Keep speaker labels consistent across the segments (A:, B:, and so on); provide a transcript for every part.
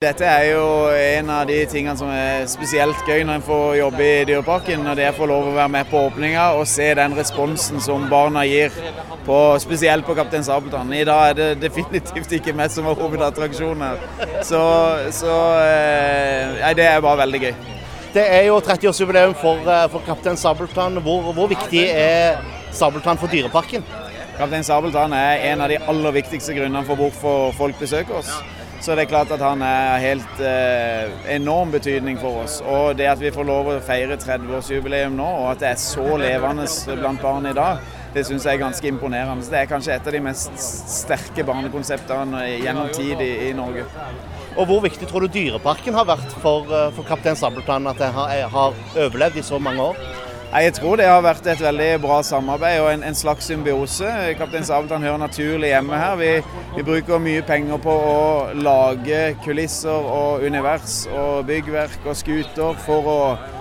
A: Dette er jo en av de tingene som er spesielt gøy når en får jobbe i Dyreparken. Når det får lov å være med på åpninga og se den responsen som barna gir, på, spesielt på Kaptein Sabeltann. I dag er det definitivt ikke meg som er hovedattraksjonen. Så, så eh, det er bare veldig gøy.
B: Det er jo 30-årsjubileum for, eh, for Kaptein Sabeltann. Hvor, hvor viktig er Sabeltann for Dyreparken?
A: Kaptein Sabeltann er en av de aller viktigste grunnene for hvorfor folk besøker oss. Så det er klart at han er helt eh, enorm betydning for oss. Og det at vi får lov å feire 30-årsjubileum nå, og at det er så levende blant barn i dag, det syns jeg er ganske imponerende. Så det er kanskje et av de mest sterke barnekonseptene gjennom tid i, i Norge.
B: Og Hvor viktig tror du Dyreparken har vært for, eh, for Kaptein Sabeltann, at det har, har overlevd i så mange år?
A: Jeg tror det har vært et veldig bra samarbeid og en, en slags symbiose. Kaptein Sabeltann hører naturlig hjemme her. Vi, vi, bruker mye penger på å lage kulisser og univers og byggverk og skuter for å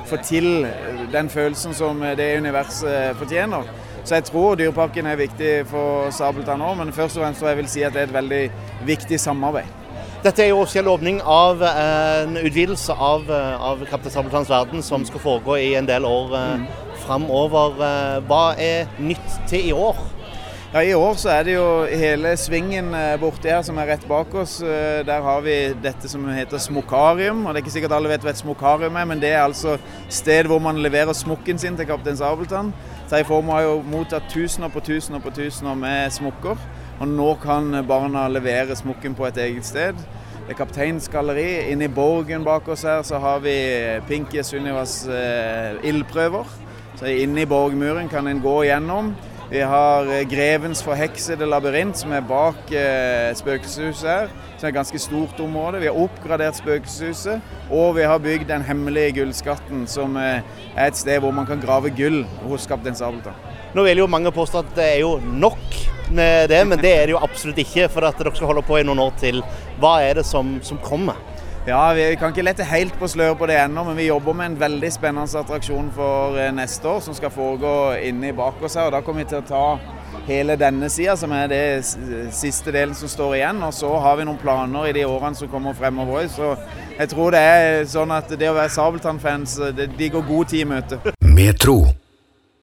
A: få til den følelsen som det universet fortjener. Så jeg tror Dyreparken er viktig for Sabeltann òg, men først og fremst vil jeg si at det er et veldig viktig samarbeid.
B: Dette er jo offisiell åpning av en utvidelse av, av Kaptein Sabeltanns verden, som skal foregå i en del år mm. framover. Hva er nytt til i år?
A: Ja, I år så er det jo hele svingen borti her som er rett bak oss. Der har vi dette som heter smokarium. og Det er ikke sikkert alle vet hva et smokarium er, men det er altså sted hvor man leverer smokken sin til Kaptein Sabeltann. Seiformo har jo mottatt tusener på tusener på tusener med smokker. Og nå kan barna levere smokken på et eget sted. Det er Kapteins galleri. Inne i borgen bak oss her så har vi Pinky Sunnivas eh, ildprøver. Så Inne i borgmuren kan en gå gjennom. Vi har eh, Grevens forheksede labyrint, som er bak eh, spøkelseshuset her. Som er et ganske stort område. Vi har oppgradert spøkelseshuset. Og vi har bygd den hemmelige gullskatten, som eh, er et sted hvor man kan grave gull hos Kaptein Sabeltann.
B: Nå vil jo mange påstå at det er jo nok med det, men det er det jo absolutt ikke. For at dere skal holde på i noen år til. Hva er det som, som kommer?
A: Ja, Vi kan ikke lette helt på sløret på det ennå, men vi jobber med en veldig spennende attraksjon for eh, neste år som skal foregå inni bak oss her. og Da kommer vi til å ta hele denne sida, som er det siste delen som står igjen. Og så har vi noen planer i de årene som kommer fremover. Så jeg tror det er sånn at det å være Sabeltann-fans, de går god tid i møte. Metro.